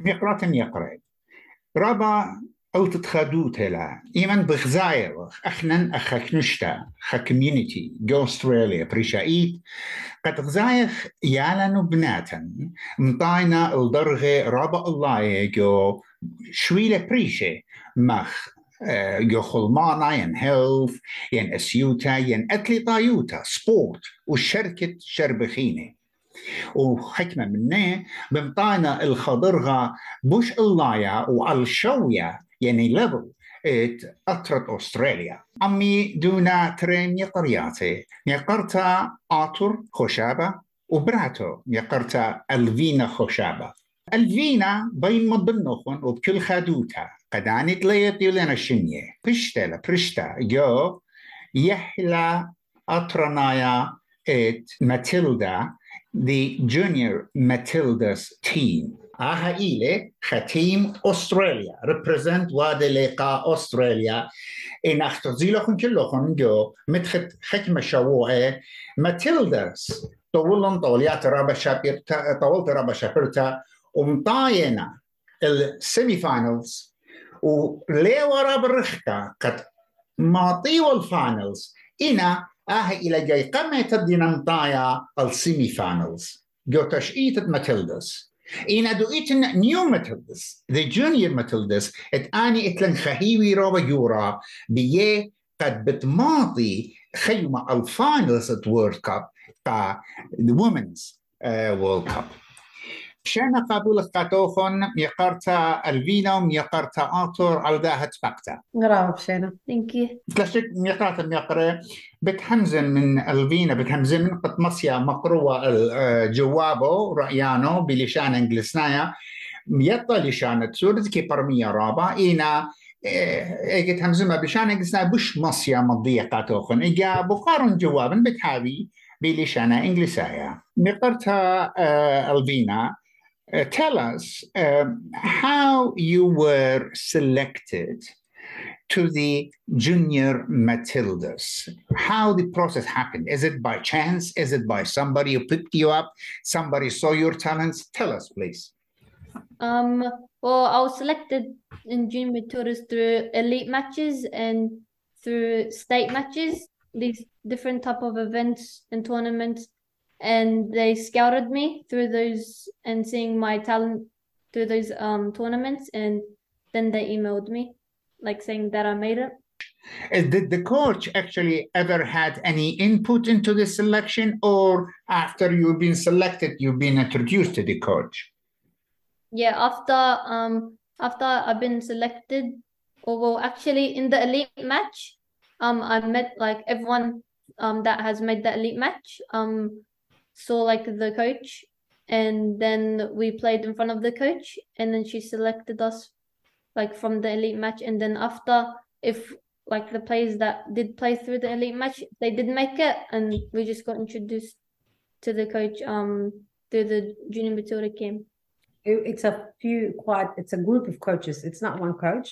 ميقرات يقرأ. رابع أو تتخدو تلا. إيمان بغزاير. أخنن أخك نشتا. خا كوميونيتي جو أستراليا بريشايت قد غزاير يالانو بناتن. مطاينا الدرغة. رابع الله. جو شويلة بريشة. مخ جو خلمانا ين هيلث ين اسيوتا ين أتلي طايوتا. سبورت وشركة شربخينة. وحكمة منه بمطانا الخضرغة بوش اللايا والشوية يعني ليفل إت أطرت أستراليا. أمي دونا ترين يقرياتي. يقرتا آتور خشابة وبراتو. يقرتا ألفينا خشابة ألفينا بين مضنوخن وبكل خادوتا قداني تليتي لنا الشنية برشتا لبرشتا جو يحلى أطرنايا إت ماتيلدا the junior Matilda's team. Aha ile ختيم أستراليا represent لقاء أستراليا إن أختزيلهم كلهم جو متخت حكمة شووعة ماتيلداس طولن طوليات رابا شابير طولت رابا شابيرتا ومطاينة السيمي فاينلز وليه ورا برخكا قد ما طيو الفاينلز إنا آه إلى جاي. قمة تدينا مطايا السيمي فانلز. جو تشئيت ماتيلدس. إن أدويت نيو ماتيلدس. ذي جونيور ماتيلدس. إت آني إتلن خهيوي روا يورا بيه قد بتماضي خيمة الفانلز ات كاب تا وومنز وورد كاب شن قبول قطوخن يقرت الفينوم يقرت آتور على ذا غراب نرام شن انكي تلاشك ميقرات ميقرة بتهمزن من الفينا بتهمزن من قط مصيا مقروة الجوابو رأيانو بلشان انجلسنايا ميطا لشان تسورد كي برمية رابا إينا إيه تهمزن بلشان انجلسنايا بش مصيا مضية قطوخن إيه بخارن جوابن بتحاوي بلشان انجلسايا مقرتا الفينا آه Uh, tell us um, how you were selected to the junior Matildas. How the process happened? Is it by chance? Is it by somebody who picked you up? Somebody saw your talents? Tell us, please. Um, well, I was selected in junior tours through elite matches and through state matches, these different type of events and tournaments. And they scouted me through those and seeing my talent through those um tournaments, and then they emailed me, like saying that I made it. Uh, Did the coach actually ever had any input into the selection, or after you've been selected, you've been introduced to the coach? Yeah, after um after I've been selected, or well, actually in the elite match, um, I met like everyone um that has made the elite match. Um, saw like the coach, and then we played in front of the coach, and then she selected us like from the elite match, and then after if like the players that did play through the elite match, they did make it, and we just got introduced to the coach um through the junior Matilda. It- it's a few quite it's a group of coaches. It's not one coach.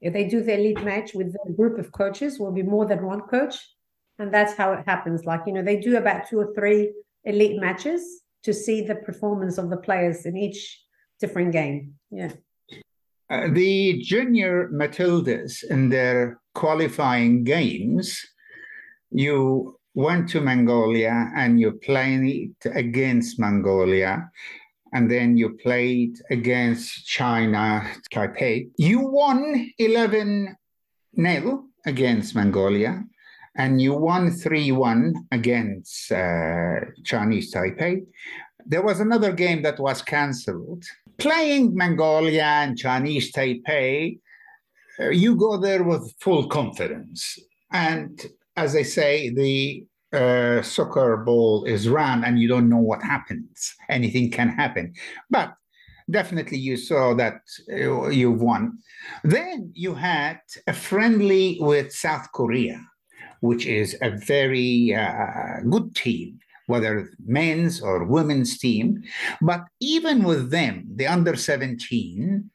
If they do the elite match with a group of coaches will be more than one coach. And that's how it happens. Like you know they do about two or three elite matches to see the performance of the players in each different game. Yeah. Uh, the junior Matildas in their qualifying games, you went to Mongolia and you played against Mongolia, and then you played against China, Taipei. You won 11 0 against Mongolia, and you won 3 1 against uh, Chinese Taipei. There was another game that was cancelled. Playing Mongolia and Chinese Taipei, uh, you go there with full confidence. And as I say, the uh, soccer ball is round and you don't know what happens. Anything can happen. But definitely you saw that uh, you've won. Then you had a friendly with South Korea, which is a very uh, good team whether men's or women's team. But even with them, the under 17,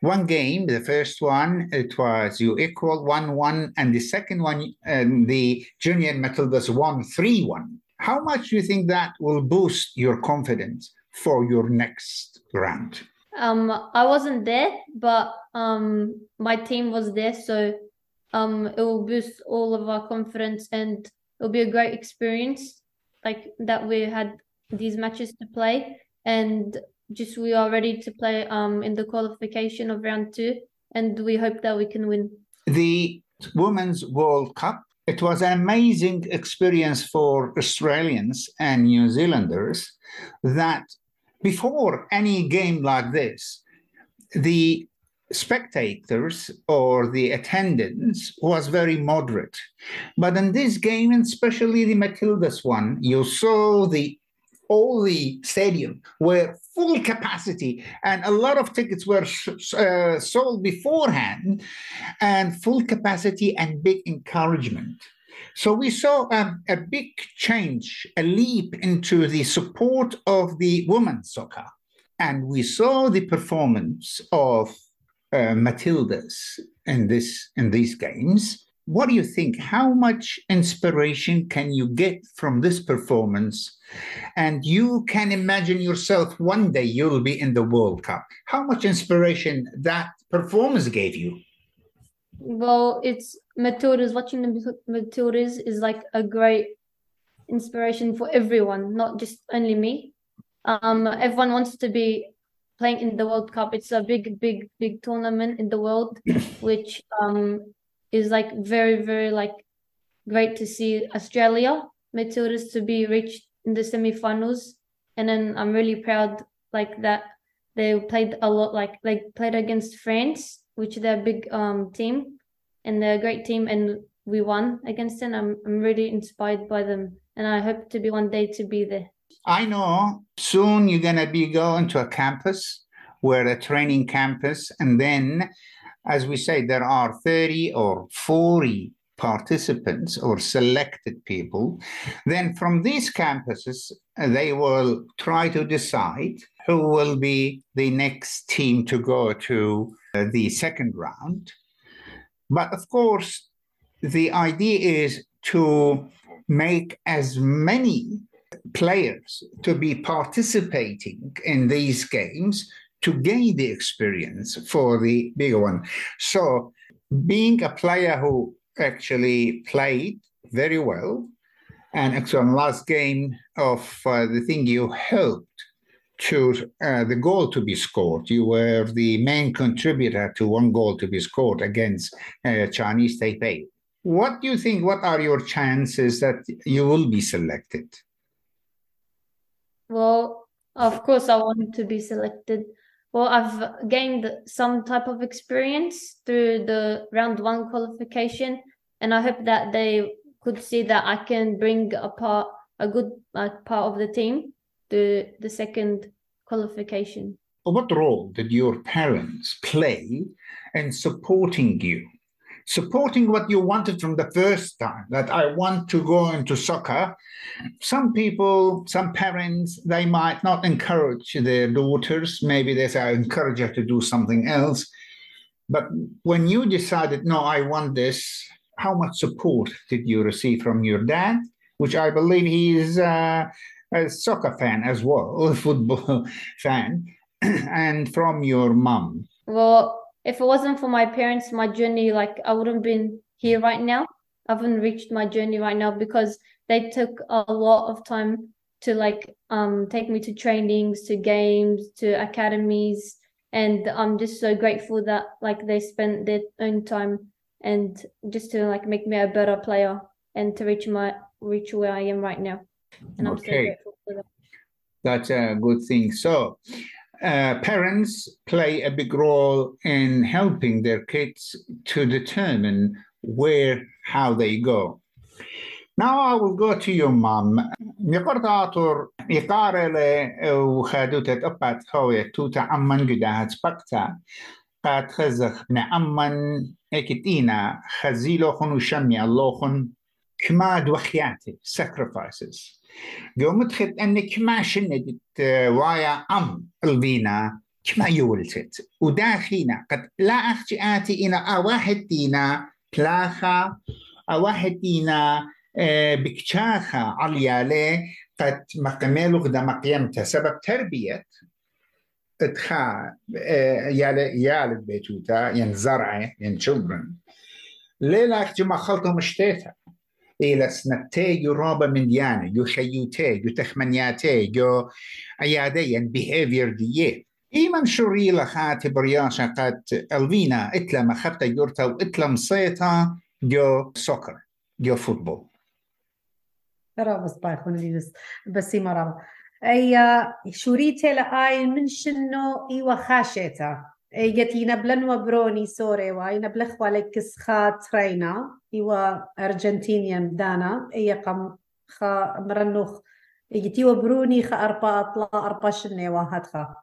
one game, the first one, it was you equal 1 1, and the second one, um, the junior Matildas won 3 1. How much do you think that will boost your confidence for your next round? Um, I wasn't there, but um, my team was there, so um, it will boost all of our confidence and it'll be a great experience, like that we had these matches to play, and just we are ready to play um in the qualification of round two, and we hope that we can win. The Women's World Cup. It was an amazing experience for Australians and New Zealanders that before any game like this, the spectators or the attendance was very moderate. But in this game, and especially the Matildas one, you saw the all the stadium were full capacity and a lot of tickets were uh, sold beforehand and full capacity and big encouragement so we saw um, a big change a leap into the support of the women's soccer and we saw the performance of uh, matildas in this in these games what do you think? How much inspiration can you get from this performance? And you can imagine yourself one day you'll be in the World Cup. How much inspiration that performance gave you? Well, it's Matildas. Watching the Matildas is like a great inspiration for everyone, not just only me. Um, everyone wants to be playing in the World Cup. It's a big, big, big tournament in the world, which um is like very, very like great to see Australia Matildas to be reached in the semi-finals, and then I'm really proud like that they played a lot like they played against France, which they're a big um team, and they're a great team, and we won against them. I'm I'm really inspired by them, and I hope to be one day to be there. I know soon you're gonna be going to a campus where a training campus, and then as we say, there are 30 or 40 participants or selected people, then from these campuses, they will try to decide who will be the next team to go to uh, the second round. But of course, the idea is to make as many players to be participating in these games to gain the experience for the bigger one. So, being a player who actually played very well, and actually last game of uh, the thing you helped to uh, the goal to be scored. You were the main contributor to one goal to be scored against uh, Chinese Taipei. What do you think? What are your chances that you will be selected? Well, of course, I want to be selected well, I've gained some type of experience through the round one qualification, and I hope that they could see that I can bring a part, a good uh, part of the team to the second qualification. What role did your parents play in supporting you supporting what you wanted from the first time that i want to go into soccer. Some people some parents they might not encourage their daughters. Maybe they say i encourage her to do something else. But when you decided no i want this how much support did you receive from your dad? Which i believe he is uh, a soccer fan as well a football fan and from your mom well if it wasn't for my parents, my journey, like I wouldn't been here right now. I haven't reached my journey right now because they took a lot of time to like um take me to trainings, to games, to academies, and I'm just so grateful that like they spent their own time and just to like make me a better player and to reach my reach where I am right now. And I'm so grateful for that. That's a good thing. So uh, parents play a big role in helping their kids to determine where, how they go. Now I will go to your mom. U uh, tuta amman gudahat spakta. Amman ekitina khunu allohun كماد وخياتي sacrifices. قومت خد انك ما شندت وايا أم الفينا كما يولتت. وداخينا قد لا أختي آتي أنا أواحد دينا بلاخا أواحد دينا بكشاخا عليالي قد مقميلو غدا مقيمته سبب تربية اتخا يال يال بيتوتا ين زرعة ين children. ليلا أختي ما خلطهم اشتيتا إلسنتي يرابا من ديانة يو شيوتي يو تخمنياتي يو أيادي بيهيفير ديه إيما شوري لخات برياشا قد ألفينا إتلا مخبتا يورتا وإتلا مصيتا جو سوكر جو فوتبول. رابس بايخون ليوس بس مرابا رابا أي شوريتي لآي من شنو؟ إيوا خاشيتا. يتينا نبلن وبروني سوري واي نبلخ ولك سخات ترينا. إيوا أرجنتينيان دانا اي قم خا مرنوخ. يتي وبروني خا أربا أطلا أربا شني خا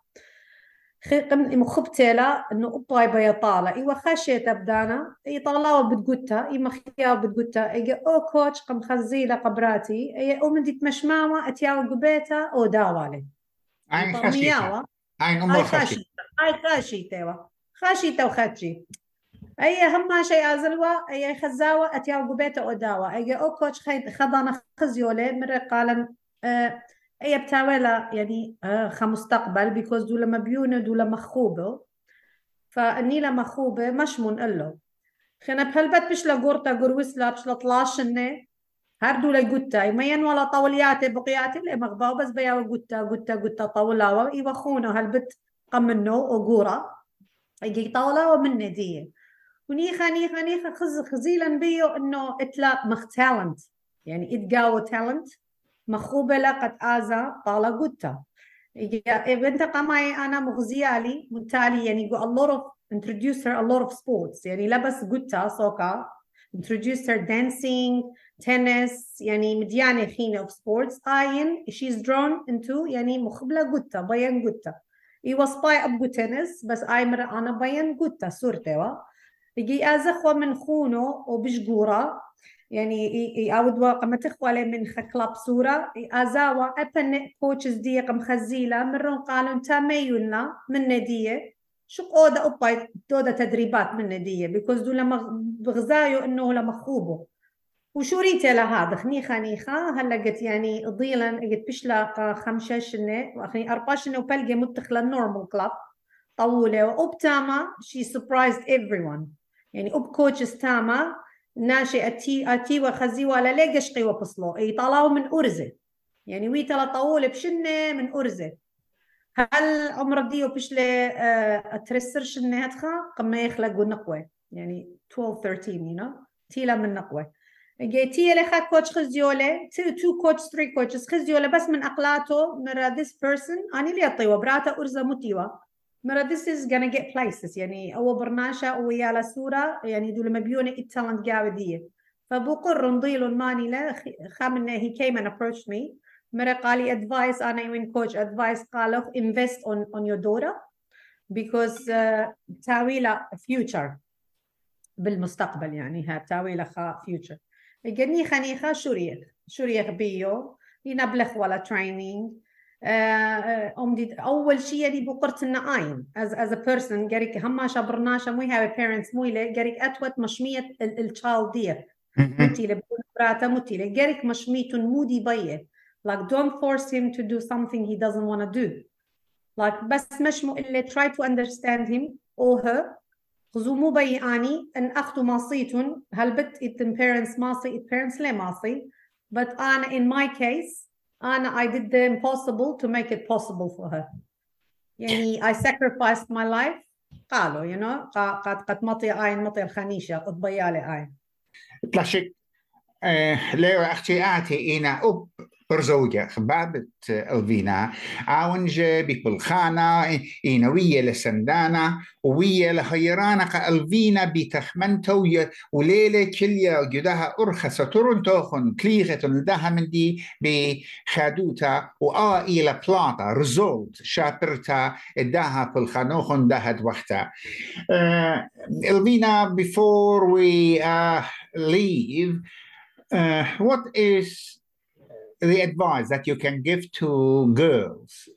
خي قم مخبتلا إنو أبطاي بيا طالا. إيوا خاشي تبدانا إي طالا وبتقوتا إي مخيا وبتقوتا إيا أو كوتش قم خزيلة قبراتي. اي أو من ديت مشماما أتياو قبيتا أو داوالي. عين خاشي عين أمور هاي خاشي تيوا خاشي تو خاتشي. أي هما شيء أزلوا أي خزاوة أتيا قبيت أوداوا. أي أو كوتش خضنا خزيولة مرة قالن أه أي بتاولا يعني أه خمستقبل بيكوز دولا مبيونة دولا مخوبة. فأني لما مخوبة مش منقله خنا بهالبت مش لقورتا قروسلا مش لطلاشنة هردو لقوتا يمين ولا طولياتي بقياتي اللي مغباو بس بياو قوتا قوتا قوتا طولا ويوخونو هالبت قمنو وقورا. يجي طاولة ومن دي ونيخا نيخا نيخا خز خزيلا بيو إنه إتلا مخ تالنت يعني اتقاو تالنت مخوبة لقد آزا طالة قوتا. بنت قماي أنا مغزيالي. متالي يعني a lot of introduce her a lot of sports. يعني لبس قوتا سوكا. introduced her dancing tennis. يعني مديانة خينة of sports. آين she's drawn into يعني مخبلة قوتا بيان قوتا. I was spy up gutenis, bas ajmër anë bajen gutta surtewa. Igi azëkhwa min khuno o bishgura, يعني يعود قم تخوالي من خكلاب صورة أزاوا أبن كوتش ديق مخزيلة مرون قالوا تميلنا من ندية شو قودة أباي دودة تدريبات من ندية بيكوز دولا بغزايو إنه لما خوبه وشو ريتي لهذا خنيخة نيخة هلا قلت يعني ضيلا قلت بشلا خمسة شنة وأخني أربع شنة وبلقي متخلة نورمال كلاب طولة وأبتاما she surprised everyone. يعني أب كوتشز تاما ناشئ أتي أتي وخزي ولا لي قشقي وبصلو إي طلعوا من أرزة. يعني وي تلا طول بشنة من أرزة. هل عمر ديو بشلي آه ترسر شنة هتخا قم يخلقوا نقوة يعني 12 13 you know تيلا من نقوة. جيتي لي خا كوتش خزيولة تو تو كوتش ثري كوتشز خزيولة بس من أقلاته مرا this person أنا اللي أطيوة براتا أرزة متيوة مرة this is gonna get places. يعني أو برناشة ويا لا صورة يعني دول مبيونة التالنت قاودية فبقر نضيل ماني لا خامن he came and approached me. مرة قال لي advice أنا يمين coach advice قال invest on on your daughter because uh, تاوي لها future. بالمستقبل يعني ها تاوي لها future. قالني خنيخة شوريخ شوريخ بيو ينبلخ ولا training. ام دي اول شيء يعني بقرت لنا اين as as a person قريك هما شبرناشا مو هاي parents مو له قريك اتوت مشمية الchild دير متي له براتا متي قريك مشميتون مودي بيه like don't force him to do something he doesn't want to do. Like بس مش مو إلا try to understand him or her. خذوا مو بي آني أن اخذوا ماصيتون هل بت it parents ماصي it parents ليه ماصي. But أنا in my case أنا I did the impossible to make it possible for her. يعني I sacrificed my life. قالوا you know قد قد مطي عين مطي الخنيشة قد بيالي عين تلاشك آه لو أختي آتي إنا برزوجة خبابة الفينا عاون جابك بالخانة إنا ويا لخيرانا الفينا بتخمنتو وليلة كليا جدها أرخصة تورنتوخن كليغة لدها من دي بخادوتا. وآ إلى رزولت شابرتا إداها بالخانوخن دهد وقتا uh, الفينا before we uh, leave. uh, what is the advice that you can give to girls,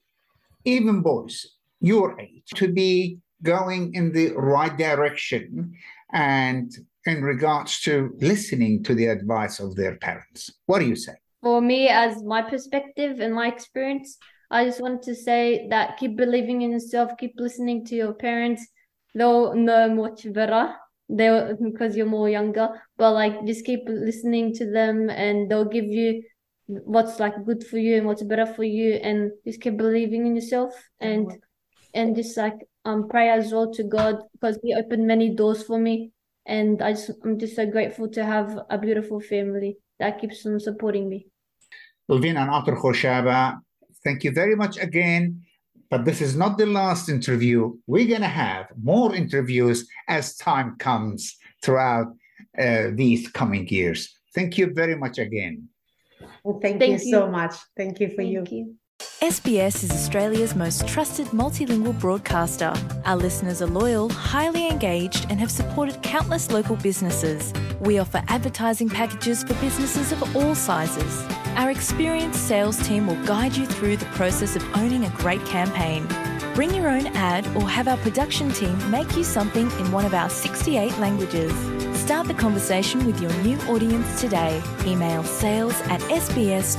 even boys your age, to be going in the right direction and in regards to listening to the advice of their parents? What do you say? For me, as my perspective and my experience, I just want to say that keep believing in yourself, keep listening to your parents. They'll know much better. They because you're more younger, but like just keep listening to them, and they'll give you what's like good for you and what's better for you, and just keep believing in yourself and and just like um pray as well to God because He opened many doors for me, and I just I'm just so grateful to have a beautiful family that keeps on supporting me. Ulvin and Akhir Khoshaba, thank you very much again. But this is not the last interview. We're going to have more interviews as time comes throughout uh, these coming years. Thank you very much again. Well, thank, Thank you, so much. Thank you for you. Thank you. SBS is Australia's most trusted multilingual broadcaster. Our listeners are loyal, highly engaged, and have supported countless local businesses. We offer advertising packages for businesses of all sizes. Our experienced sales team will guide you through the process of owning a great campaign. Bring your own ad or have our production team make you something in one of our 68 languages. Start the conversation with your new audience today. Email sales at sbs.com.au.